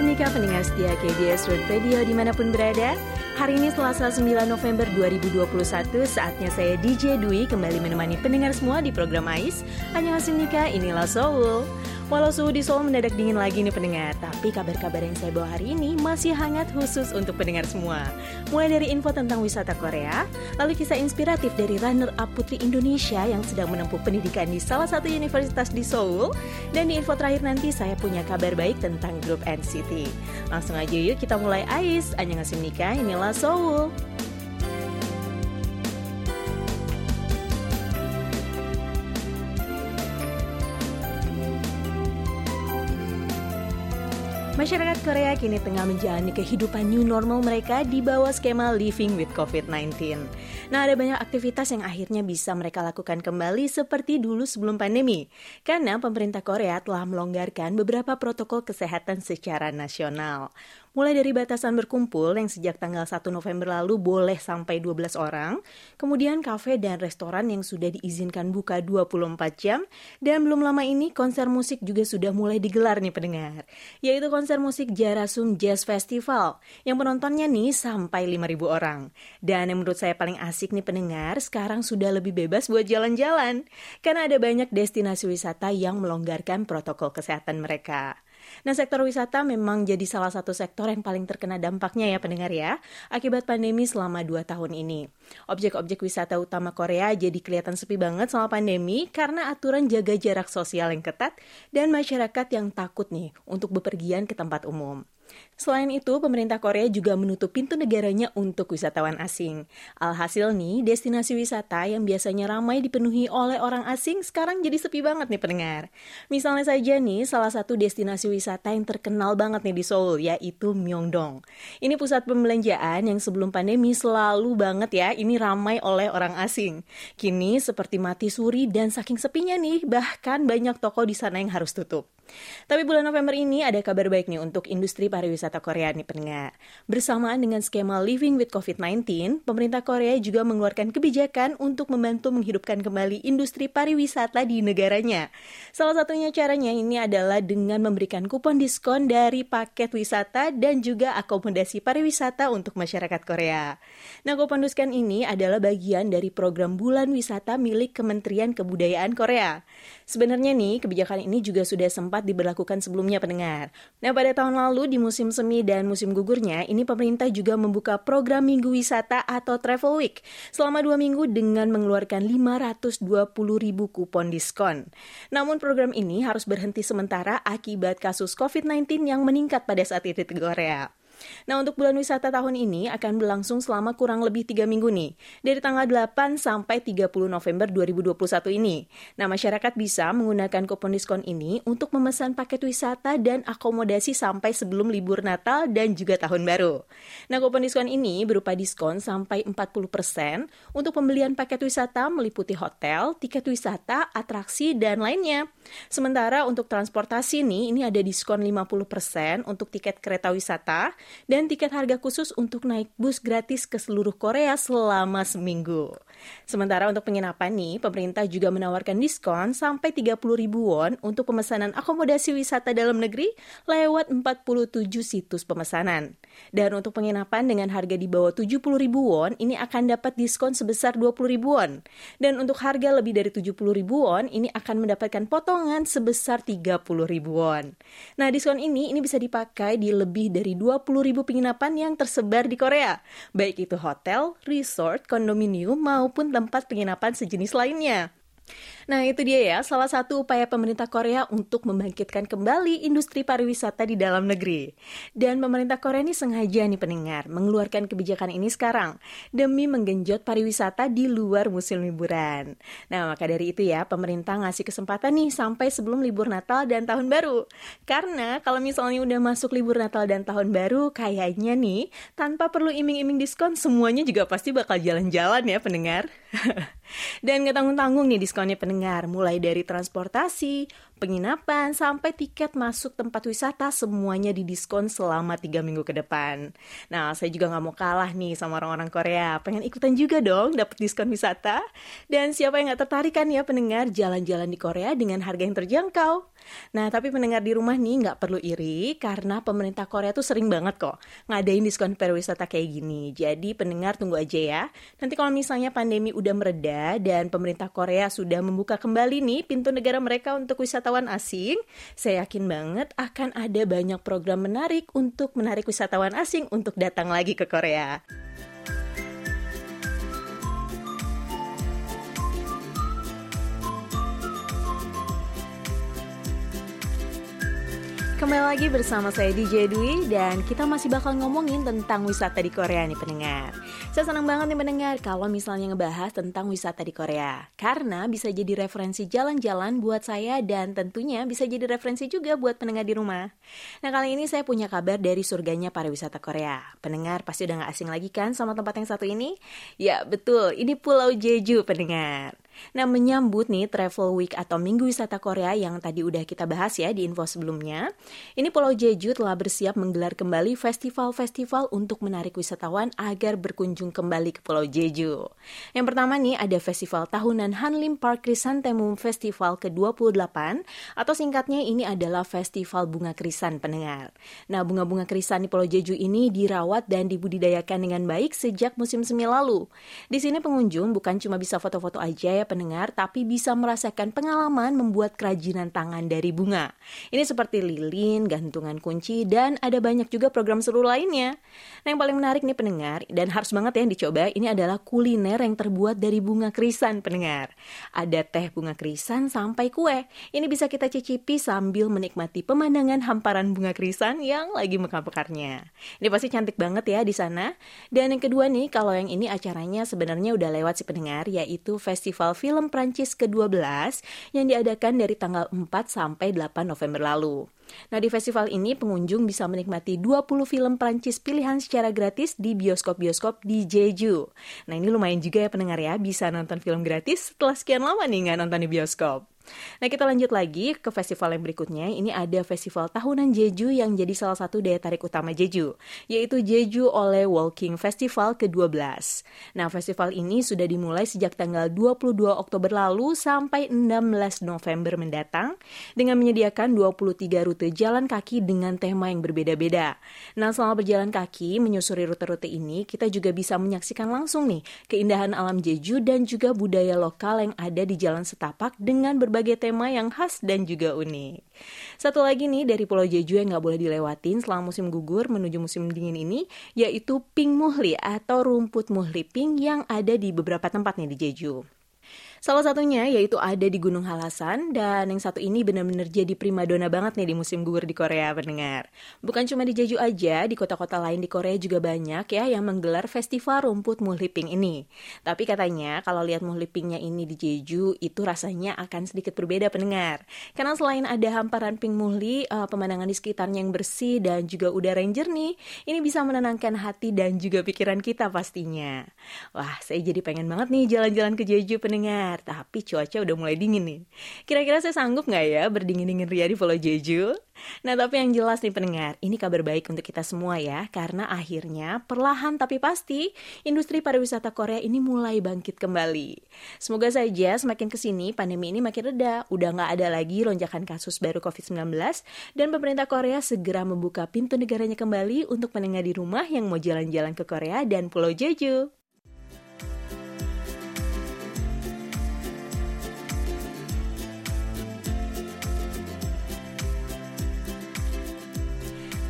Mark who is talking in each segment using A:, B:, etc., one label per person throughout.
A: Nika pendengar setia KBS World Radio di mana pun berada. Hari ini Selasa 9 November 2021, saatnya saya DJ Dwi kembali menemani pendengar semua di program AIS. Annyeonghaseyo Nika, inilah Seoul. Walau suhu di Seoul mendadak dingin lagi nih pendengar, tapi kabar-kabar yang saya bawa hari ini masih hangat khusus untuk pendengar semua. Mulai dari info tentang wisata Korea, lalu kisah inspiratif dari runner-up putri Indonesia yang sedang menempuh pendidikan di salah satu universitas di Seoul, dan di info terakhir nanti saya punya kabar baik tentang grup NCT. Langsung aja yuk kita mulai AIS, Annyeonghaseyo Nika, inilah Seoul. Masyarakat Korea kini tengah menjalani kehidupan new normal mereka di bawah skema Living with COVID-19. Nah, ada banyak aktivitas yang akhirnya bisa mereka lakukan kembali seperti dulu sebelum pandemi. Karena pemerintah Korea telah melonggarkan beberapa protokol kesehatan secara nasional. Mulai dari batasan berkumpul yang sejak tanggal 1 November lalu boleh sampai 12 orang, kemudian kafe dan restoran yang sudah diizinkan buka 24 jam, dan belum lama ini konser musik juga sudah mulai digelar nih pendengar, yaitu konser musik Jarasum Jazz Festival, yang penontonnya nih sampai 5.000 orang. Dan yang menurut saya paling asik nih pendengar, sekarang sudah lebih bebas buat jalan-jalan, karena ada banyak destinasi wisata yang melonggarkan protokol kesehatan mereka. Nah, sektor wisata memang jadi salah satu sektor yang paling terkena dampaknya ya pendengar ya, akibat pandemi selama 2 tahun ini. Objek-objek wisata utama Korea jadi kelihatan sepi banget selama pandemi karena aturan jaga jarak sosial yang ketat dan masyarakat yang takut nih untuk bepergian ke tempat umum. Selain itu, pemerintah Korea juga menutup pintu negaranya untuk wisatawan asing. Alhasil nih, destinasi wisata yang biasanya ramai dipenuhi oleh orang asing sekarang jadi sepi banget nih pendengar. Misalnya saja nih, salah satu destinasi wisata yang terkenal banget nih di Seoul, yaitu Myeongdong. Ini pusat pembelanjaan yang sebelum pandemi selalu banget ya, ini ramai oleh orang asing. Kini seperti mati suri dan saking sepinya nih, bahkan banyak toko di sana yang harus tutup. Tapi bulan November ini ada kabar baik nih untuk industri pariwisata Korea nih pendengar. Bersamaan dengan skema Living with COVID-19, pemerintah Korea juga mengeluarkan kebijakan untuk membantu menghidupkan kembali industri pariwisata di negaranya. Salah satunya caranya ini adalah dengan memberikan kupon diskon dari paket wisata dan juga akomodasi pariwisata untuk masyarakat Korea. Nah, kupon diskon ini adalah bagian dari program bulan wisata milik Kementerian Kebudayaan Korea. Sebenarnya nih, kebijakan ini juga sudah sempat diberlakukan sebelumnya pendengar. Nah, pada tahun lalu di musim semi dan musim gugurnya, ini pemerintah juga membuka program Minggu Wisata atau Travel Week selama dua minggu dengan mengeluarkan 520 ribu kupon diskon. Namun program ini harus berhenti sementara akibat kasus COVID-19 yang meningkat pada saat itu di Korea. Nah, untuk bulan wisata tahun ini akan berlangsung selama kurang lebih 3 minggu nih, dari tanggal 8 sampai 30 November 2021 ini. Nah, masyarakat bisa menggunakan kupon diskon ini untuk memesan paket wisata dan akomodasi sampai sebelum libur Natal dan juga Tahun Baru. Nah, kupon diskon ini berupa diskon sampai 40% untuk pembelian paket wisata meliputi hotel, tiket wisata, atraksi, dan lainnya. Sementara untuk transportasi nih, ini ada diskon 50% untuk tiket kereta wisata, dan tiket harga khusus untuk naik bus gratis ke seluruh Korea selama seminggu. Sementara untuk penginapan nih, pemerintah juga menawarkan diskon sampai 30 ribu won untuk pemesanan akomodasi wisata dalam negeri lewat 47 situs pemesanan. Dan untuk penginapan dengan harga di bawah 70 ribu won, ini akan dapat diskon sebesar 20 ribu won. Dan untuk harga lebih dari 70 ribu won, ini akan mendapatkan potongan sebesar 30 ribu won. Nah, diskon ini ini bisa dipakai di lebih dari 20 ribu penginapan yang tersebar di Korea, baik itu hotel, resort, kondominium, maupun tempat penginapan sejenis lainnya. Nah itu dia ya, salah satu upaya pemerintah Korea untuk membangkitkan kembali industri pariwisata di dalam negeri. Dan pemerintah Korea ini sengaja nih pendengar, mengeluarkan kebijakan ini sekarang, demi menggenjot pariwisata di luar musim liburan. Nah maka dari itu ya, pemerintah ngasih kesempatan nih sampai sebelum libur Natal dan Tahun Baru. Karena kalau misalnya udah masuk libur Natal dan Tahun Baru, kayaknya nih, tanpa perlu iming-iming diskon, semuanya juga pasti bakal jalan-jalan ya pendengar. dan gak tanggung-tanggung nih diskonnya pendengar, mulai dari transportasi, penginapan, sampai tiket masuk tempat wisata semuanya didiskon selama 3 minggu ke depan. Nah, saya juga nggak mau kalah nih sama orang-orang Korea, pengen ikutan juga dong dapat diskon wisata. Dan siapa yang nggak tertarik kan ya pendengar jalan-jalan di Korea dengan harga yang terjangkau? Nah, tapi pendengar di rumah nih nggak perlu iri karena pemerintah Korea tuh sering banget kok ngadain diskon pariwisata kayak gini. Jadi pendengar tunggu aja ya. Nanti kalau misalnya pandemi udah mereda dan pemerintah Korea sudah membuka kembali nih pintu negara mereka untuk wisatawan asing, saya yakin banget akan ada banyak program menarik untuk menarik wisatawan asing untuk datang lagi ke Korea. Kembali lagi bersama saya DJ Dwi dan kita masih bakal ngomongin tentang wisata di Korea nih pendengar. Saya senang banget nih mendengar kalau misalnya ngebahas tentang wisata di Korea. Karena bisa jadi referensi jalan-jalan buat saya dan tentunya bisa jadi referensi juga buat pendengar di rumah. Nah kali ini saya punya kabar dari surganya pariwisata Korea. Pendengar pasti udah gak asing lagi kan sama tempat yang satu ini? Ya betul, ini Pulau Jeju pendengar. Nah, menyambut nih Travel Week atau Minggu Wisata Korea yang tadi udah kita bahas ya di info sebelumnya, ini Pulau Jeju telah bersiap menggelar kembali festival-festival untuk menarik wisatawan agar berkunjung kembali ke Pulau Jeju. Yang pertama nih ada festival tahunan Hanlim Park Chrysanthemum Festival ke-28 atau singkatnya ini adalah Festival Bunga Krisan pendengar. Nah, bunga-bunga krisan di Pulau Jeju ini dirawat dan dibudidayakan dengan baik sejak musim semi lalu. Di sini pengunjung bukan cuma bisa foto-foto aja ya saya pendengar, tapi bisa merasakan pengalaman membuat kerajinan tangan dari bunga. Ini seperti lilin, gantungan kunci, dan ada banyak juga program seru lainnya. Nah yang paling menarik nih pendengar, dan harus banget ya dicoba, ini adalah kuliner yang terbuat dari bunga krisan pendengar. Ada teh bunga krisan sampai kue. Ini bisa kita cicipi sambil menikmati pemandangan hamparan bunga krisan yang lagi mekar-mekarnya. Ini pasti cantik banget ya di sana. Dan yang kedua nih, kalau yang ini acaranya sebenarnya udah lewat si pendengar, yaitu Festival Film Prancis ke-12 yang diadakan dari tanggal 4 sampai 8 November lalu. Nah, di festival ini pengunjung bisa menikmati 20 film Prancis pilihan secara gratis di bioskop-bioskop di Jeju. Nah, ini lumayan juga ya pendengar ya, bisa nonton film gratis setelah sekian lama nih nggak nonton di bioskop. Nah kita lanjut lagi ke festival yang berikutnya. Ini ada festival tahunan Jeju yang jadi salah satu daya tarik utama Jeju, yaitu Jeju oleh Walking Festival ke-12. Nah festival ini sudah dimulai sejak tanggal 22 Oktober lalu sampai 16 November mendatang dengan menyediakan 23 rute jalan kaki dengan tema yang berbeda-beda. Nah selama berjalan kaki menyusuri rute-rute ini kita juga bisa menyaksikan langsung nih keindahan alam Jeju dan juga budaya lokal yang ada di jalan setapak dengan ber berbagai tema yang khas dan juga unik. Satu lagi nih dari Pulau Jeju yang nggak boleh dilewatin selama musim gugur menuju musim dingin ini, yaitu pink muhli atau rumput muhli pink yang ada di beberapa tempat nih di Jeju. Salah satunya yaitu ada di Gunung Halasan dan yang satu ini benar-benar jadi primadona banget nih di musim gugur di Korea pendengar. Bukan cuma di Jeju aja, di kota-kota lain di Korea juga banyak ya yang menggelar festival rumput muhliping ini. Tapi katanya kalau lihat muhlipingnya ini di Jeju itu rasanya akan sedikit berbeda pendengar. Karena selain ada hamparan pink muhli, uh, pemandangan di sekitarnya yang bersih dan juga udara yang jernih, ini bisa menenangkan hati dan juga pikiran kita pastinya. Wah, saya jadi pengen banget nih jalan-jalan ke Jeju pendengar tapi cuaca udah mulai dingin nih. Kira-kira saya sanggup nggak ya berdingin-dingin ria di Pulau Jeju? Nah, tapi yang jelas nih pendengar, ini kabar baik untuk kita semua ya, karena akhirnya perlahan tapi pasti industri pariwisata Korea ini mulai bangkit kembali. Semoga saja semakin ke sini pandemi ini makin reda, udah nggak ada lagi lonjakan kasus baru COVID-19, dan pemerintah Korea segera membuka pintu negaranya kembali untuk pendengar di rumah yang mau jalan-jalan ke Korea dan Pulau Jeju.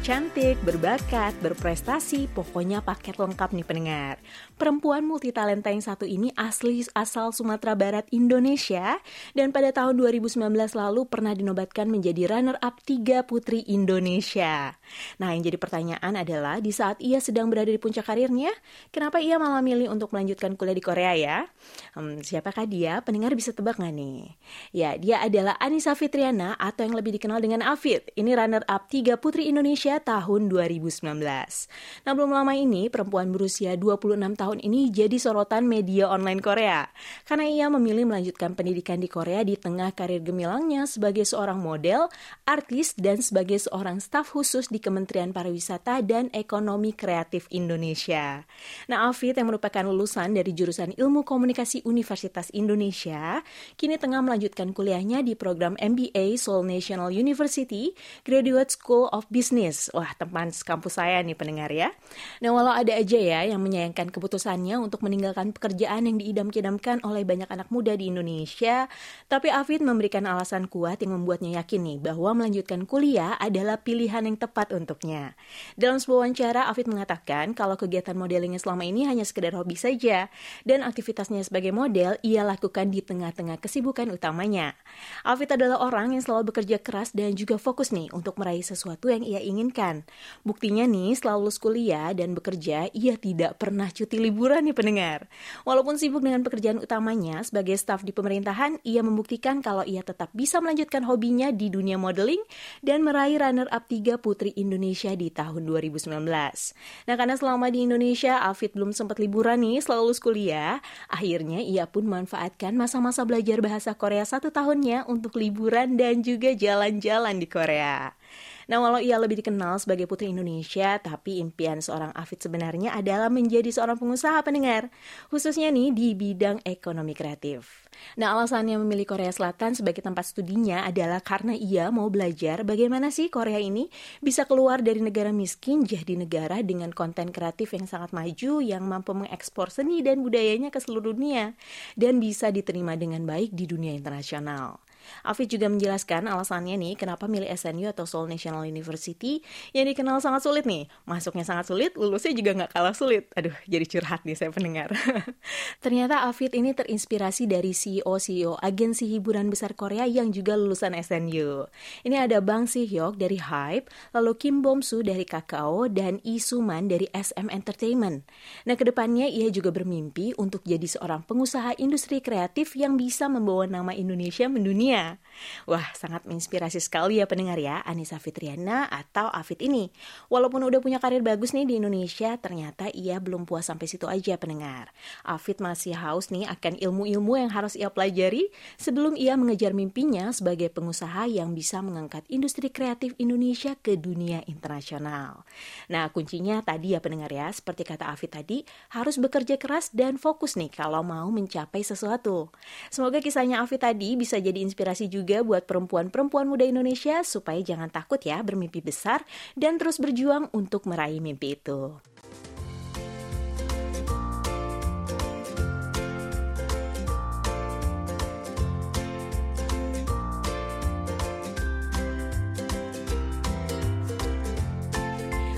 A: Cantik, berbakat, berprestasi, pokoknya paket lengkap nih pendengar. Perempuan multitalenta yang satu ini asli asal Sumatera Barat, Indonesia, dan pada tahun 2019 lalu pernah dinobatkan menjadi runner-up tiga putri Indonesia. Nah, yang jadi pertanyaan adalah, di saat ia sedang berada di puncak karirnya, kenapa ia malah milih untuk melanjutkan kuliah di Korea ya? Hmm, siapakah dia? Pendengar bisa tebak nggak nih? Ya, dia adalah Anissa Fitriana atau yang lebih dikenal dengan Afid. Ini runner-up tiga putri Indonesia Indonesia tahun 2019. Nah, belum lama ini perempuan berusia 26 tahun ini jadi sorotan media online Korea karena ia memilih melanjutkan pendidikan di Korea di tengah karir gemilangnya sebagai seorang model, artis dan sebagai seorang staf khusus di Kementerian Pariwisata dan Ekonomi Kreatif Indonesia. Nah, Afid yang merupakan lulusan dari jurusan Ilmu Komunikasi Universitas Indonesia, kini tengah melanjutkan kuliahnya di program MBA Seoul National University Graduate School of Business. Wah, teman kampus saya nih pendengar ya. Nah, walau ada aja ya yang menyayangkan keputusannya untuk meninggalkan pekerjaan yang diidam-idamkan oleh banyak anak muda di Indonesia, tapi Afid memberikan alasan kuat yang membuatnya yakin nih bahwa melanjutkan kuliah adalah pilihan yang tepat untuknya. Dalam sebuah wawancara, Afid mengatakan kalau kegiatan modelingnya selama ini hanya sekedar hobi saja, dan aktivitasnya sebagai model ia lakukan di tengah-tengah kesibukan utamanya. Afid adalah orang yang selalu bekerja keras dan juga fokus nih untuk meraih sesuatu yang ia inginkan. Buktinya nih, setelah lulus kuliah dan bekerja, ia tidak pernah cuti liburan nih pendengar. Walaupun sibuk dengan pekerjaan utamanya sebagai staf di pemerintahan, ia membuktikan kalau ia tetap bisa melanjutkan hobinya di dunia modeling dan meraih runner-up 3 Putri Indonesia di tahun 2019. Nah, karena selama di Indonesia, Afid belum sempat liburan nih setelah lulus kuliah, akhirnya ia pun memanfaatkan masa-masa belajar bahasa Korea satu tahunnya untuk liburan dan juga jalan-jalan di Korea. Nah, walau ia lebih dikenal sebagai putri Indonesia, tapi impian seorang Afid sebenarnya adalah menjadi seorang pengusaha pendengar, khususnya nih di bidang ekonomi kreatif. Nah, alasannya memilih Korea Selatan sebagai tempat studinya adalah karena ia mau belajar bagaimana sih Korea ini bisa keluar dari negara miskin jadi negara dengan konten kreatif yang sangat maju yang mampu mengekspor seni dan budayanya ke seluruh dunia dan bisa diterima dengan baik di dunia internasional. Afid juga menjelaskan alasannya nih kenapa milih SNU atau Seoul National University yang dikenal sangat sulit nih. Masuknya sangat sulit, lulusnya juga nggak kalah sulit. Aduh, jadi curhat nih saya pendengar. Ternyata Afid ini terinspirasi dari CEO-CEO agensi hiburan besar Korea yang juga lulusan SNU. Ini ada Bang Si-hyuk dari Hype, lalu Kim Bom-soo dari Kakao, dan Lee Suman dari SM Entertainment. Nah, ke depannya ia juga bermimpi untuk jadi seorang pengusaha industri kreatif yang bisa membawa nama Indonesia mendunia dunia. Wah, sangat menginspirasi sekali ya pendengar ya, Anissa Fitriana atau Afid ini. Walaupun udah punya karir bagus nih di Indonesia, ternyata ia belum puas sampai situ aja pendengar. Afid masih haus nih akan ilmu-ilmu yang harus ia pelajari sebelum ia mengejar mimpinya sebagai pengusaha yang bisa mengangkat industri kreatif Indonesia ke dunia internasional. Nah, kuncinya tadi ya pendengar ya, seperti kata Afid tadi, harus bekerja keras dan fokus nih kalau mau mencapai sesuatu. Semoga kisahnya Afid tadi bisa jadi inspirasi inspirasi juga buat perempuan-perempuan muda Indonesia supaya jangan takut ya bermimpi besar dan terus berjuang untuk meraih mimpi itu.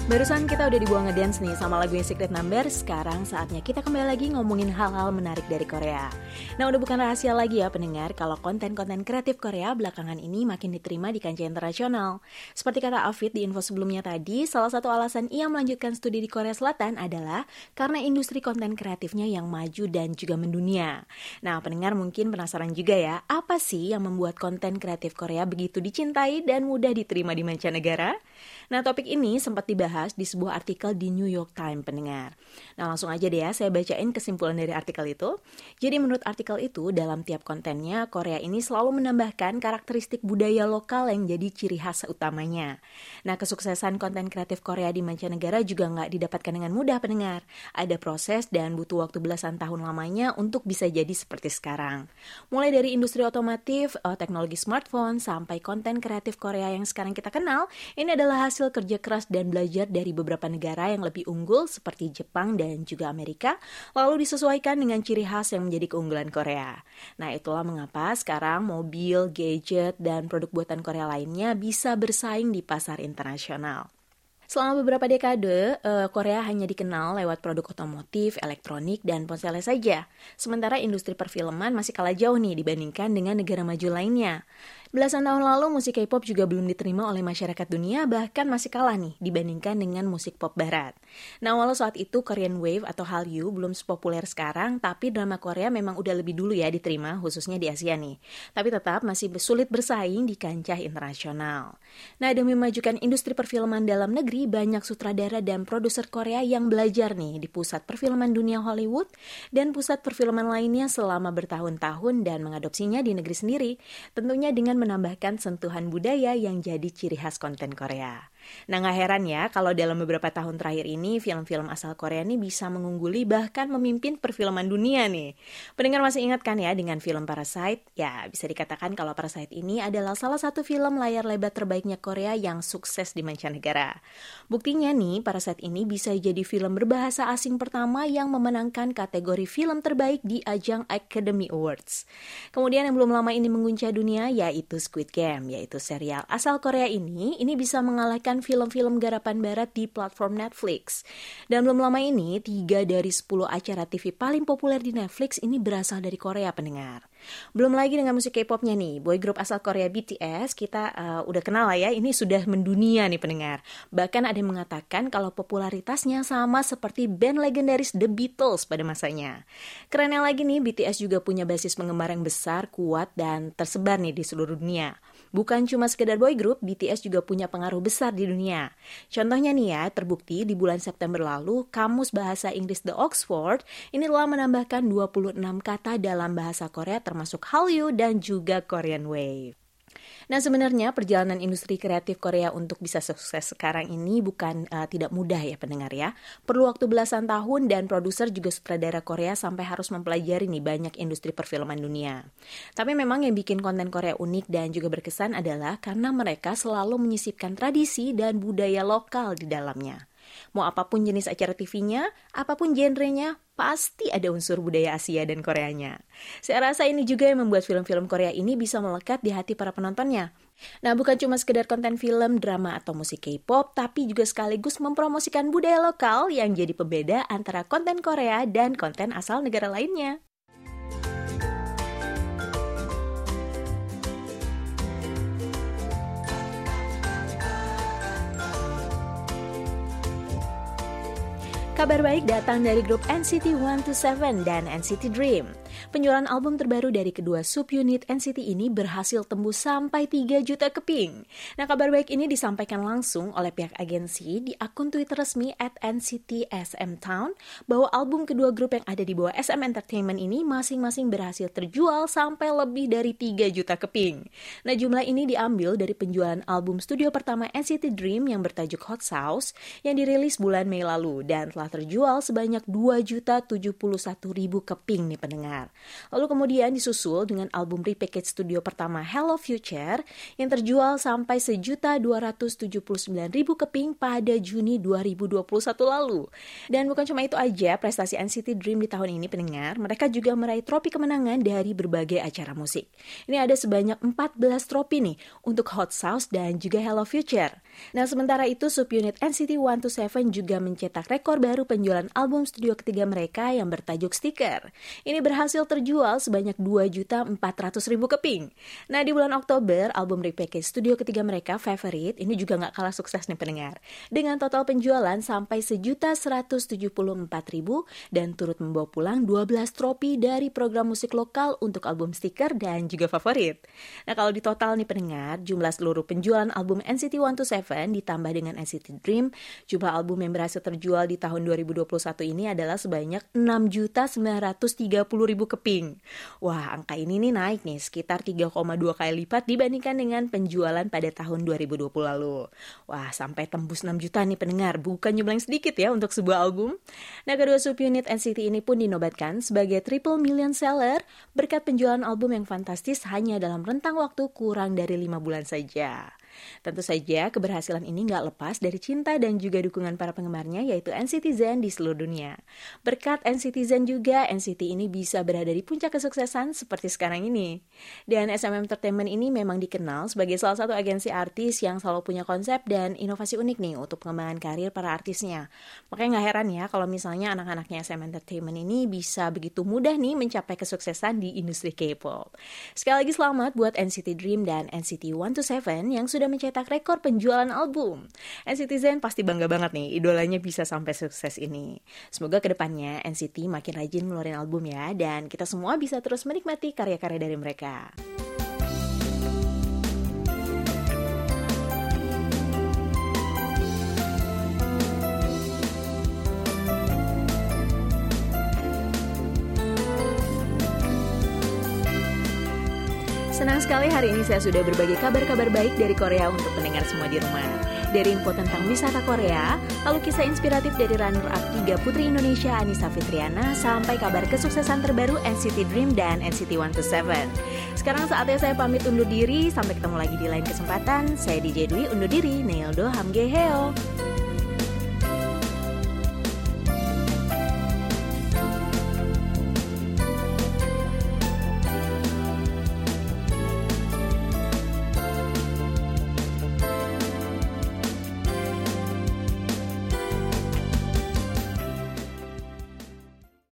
A: Barusan kita udah dibuang ngedance nih sama lagunya Secret Number, sekarang saatnya kita kembali lagi ngomongin hal-hal menarik dari Korea. Nah udah bukan rahasia lagi ya pendengar kalau konten-konten kreatif Korea belakangan ini makin diterima di kancah internasional. Seperti kata Afid di info sebelumnya tadi, salah satu alasan ia melanjutkan studi di Korea Selatan adalah karena industri konten kreatifnya yang maju dan juga mendunia. Nah pendengar mungkin penasaran juga ya, apa sih yang membuat konten kreatif Korea begitu dicintai dan mudah diterima di mancanegara? Nah, topik ini sempat dibahas di sebuah artikel di New York Times pendengar. Nah, langsung aja deh ya, saya bacain kesimpulan dari artikel itu. Jadi menurut artikel itu, dalam tiap kontennya, Korea ini selalu menambahkan karakteristik budaya lokal yang jadi ciri khas utamanya. Nah, kesuksesan konten kreatif Korea di mancanegara juga nggak didapatkan dengan mudah pendengar. Ada proses dan butuh waktu belasan tahun lamanya untuk bisa jadi seperti sekarang. Mulai dari industri otomotif, eh, teknologi smartphone, sampai konten kreatif Korea yang sekarang kita kenal, ini adalah hasil kerja keras dan belajar dari beberapa negara yang lebih unggul seperti Jepang dan juga Amerika, lalu disesuaikan dengan ciri khas yang menjadi keunggulan Korea. Nah, itulah mengapa sekarang mobil, gadget, dan produk buatan Korea lainnya bisa bersaing di pasar internasional. Selama beberapa dekade, uh, Korea hanya dikenal lewat produk otomotif, elektronik, dan ponselnya saja. Sementara industri perfilman masih kalah jauh nih dibandingkan dengan negara maju lainnya. Belasan tahun lalu musik K-pop juga belum diterima oleh masyarakat dunia bahkan masih kalah nih dibandingkan dengan musik pop barat. Nah walau saat itu Korean Wave atau Hallyu belum sepopuler sekarang tapi drama Korea memang udah lebih dulu ya diterima khususnya di Asia nih. Tapi tetap masih sulit bersaing di kancah internasional. Nah demi memajukan industri perfilman dalam negeri banyak sutradara dan produser Korea yang belajar nih di pusat perfilman dunia Hollywood dan pusat perfilman lainnya selama bertahun-tahun dan mengadopsinya di negeri sendiri. Tentunya dengan menambahkan sentuhan budaya yang jadi ciri khas konten Korea. Nah nggak heran ya kalau dalam beberapa tahun terakhir ini film-film asal Korea ini bisa mengungguli bahkan memimpin perfilman dunia nih. Pendengar masih ingat kan ya dengan film Parasite? Ya bisa dikatakan kalau Parasite ini adalah salah satu film layar lebar terbaiknya Korea yang sukses di mancanegara. Buktinya nih Parasite ini bisa jadi film berbahasa asing pertama yang memenangkan kategori film terbaik di ajang Academy Awards. Kemudian yang belum lama ini menguncang dunia yaitu Squid Game, yaitu serial asal Korea ini, ini bisa mengalahkan film-film garapan barat di platform Netflix. Dan belum lama ini, tiga dari 10 acara TV paling populer di Netflix ini berasal dari Korea pendengar. Belum lagi dengan musik K-popnya nih, boy group asal Korea BTS, kita uh, udah kenal lah ya, ini sudah mendunia nih pendengar. Bahkan ada yang mengatakan kalau popularitasnya sama seperti band legendaris The Beatles pada masanya. Kerennya lagi nih, BTS juga punya basis penggemar yang besar, kuat, dan tersebar nih di seluruh dunia. Bukan cuma sekedar boy group, BTS juga punya pengaruh besar di dunia. Contohnya nih ya, terbukti di bulan September lalu, Kamus Bahasa Inggris The Oxford ini telah menambahkan 26 kata dalam bahasa Korea termasuk Hallyu dan juga Korean Wave. Nah sebenarnya perjalanan industri kreatif Korea untuk bisa sukses sekarang ini bukan uh, tidak mudah ya pendengar ya. Perlu waktu belasan tahun dan produser juga sutradara Korea sampai harus mempelajari nih banyak industri perfilman dunia. Tapi memang yang bikin konten Korea unik dan juga berkesan adalah karena mereka selalu menyisipkan tradisi dan budaya lokal di dalamnya. Mau apa pun jenis acara TV-nya, apa pun genrenya, pasti ada unsur budaya Asia dan Koreanya. Saya rasa ini juga yang membuat film-film Korea ini bisa melekat di hati para penontonnya. Nah, bukan cuma sekedar konten film, drama, atau musik K-pop, tapi juga sekaligus mempromosikan budaya lokal yang jadi pembeda antara konten Korea dan konten asal negara lainnya. Kabar baik datang dari grup NCT 127 dan NCT Dream. Penjualan album terbaru dari kedua subunit NCT ini berhasil tembus sampai 3 juta keping. Nah, kabar baik ini disampaikan langsung oleh pihak agensi di akun Twitter resmi at NCT SM Town bahwa album kedua grup yang ada di bawah SM Entertainment ini masing-masing berhasil terjual sampai lebih dari 3 juta keping. Nah, jumlah ini diambil dari penjualan album studio pertama NCT Dream yang bertajuk Hot Sauce yang dirilis bulan Mei lalu dan telah terjual sebanyak 2 juta 71 ribu keping nih pendengar. Lalu kemudian disusul dengan album repackage studio pertama Hello Future yang terjual sampai sejuta 279 ribu keping pada Juni 2021 lalu. Dan bukan cuma itu aja, prestasi NCT Dream di tahun ini pendengar, mereka juga meraih trofi kemenangan dari berbagai acara musik. Ini ada sebanyak 14 trofi nih untuk Hot Sauce dan juga Hello Future. Nah sementara itu subunit NCT 127 juga mencetak rekor baru penjualan album studio ketiga mereka yang bertajuk Sticker. Ini berhasil terjual sebanyak 2.400.000 keping. Nah, di bulan Oktober, album repackage studio ketiga mereka, Favorite, ini juga nggak kalah sukses nih pendengar. Dengan total penjualan sampai sejuta 174.000 dan turut membawa pulang 12 trofi dari program musik lokal untuk album stiker dan juga favorit. Nah, kalau di total nih pendengar, jumlah seluruh penjualan album NCT 127 ditambah dengan NCT Dream, jumlah album yang berhasil terjual di tahun 2021 ini adalah sebanyak 6.930.000 keping. Wah, angka ini nih naik nih sekitar 3,2 kali lipat dibandingkan dengan penjualan pada tahun 2020 lalu. Wah, sampai tembus 6 juta nih pendengar, bukan jumlah yang sedikit ya untuk sebuah album. Nah, kedua subunit NCT ini pun dinobatkan sebagai triple million seller berkat penjualan album yang fantastis hanya dalam rentang waktu kurang dari 5 bulan saja. Tentu saja keberhasilan ini nggak lepas dari cinta dan juga dukungan para penggemarnya yaitu NCT Zen di seluruh dunia. Berkat NCT Zen juga, NCT ini bisa berada di puncak kesuksesan seperti sekarang ini. Dan SM Entertainment ini memang dikenal sebagai salah satu agensi artis yang selalu punya konsep dan inovasi unik nih untuk pengembangan karir para artisnya. Makanya nggak heran ya kalau misalnya anak-anaknya SM Entertainment ini bisa begitu mudah nih mencapai kesuksesan di industri K-pop. Sekali lagi selamat buat NCT Dream dan NCT 127 yang sudah mencetak rekor penjualan album. NCT Zen pasti bangga banget nih idolanya bisa sampai sukses ini. Semoga ke depannya NCT makin rajin ngeluarin album ya dan kita semua bisa terus menikmati karya-karya dari mereka. Senang sekali hari ini saya sudah berbagi kabar-kabar baik dari Korea untuk pendengar semua di rumah. Dari info tentang wisata Korea, lalu kisah inspiratif dari runner-up tiga putri Indonesia Anissa Fitriana, sampai kabar kesuksesan terbaru NCT Dream dan NCT 127. Sekarang saatnya saya pamit undur diri, sampai ketemu lagi di lain kesempatan. Saya DJ Dwi undur diri, Neildo Hamgeheo.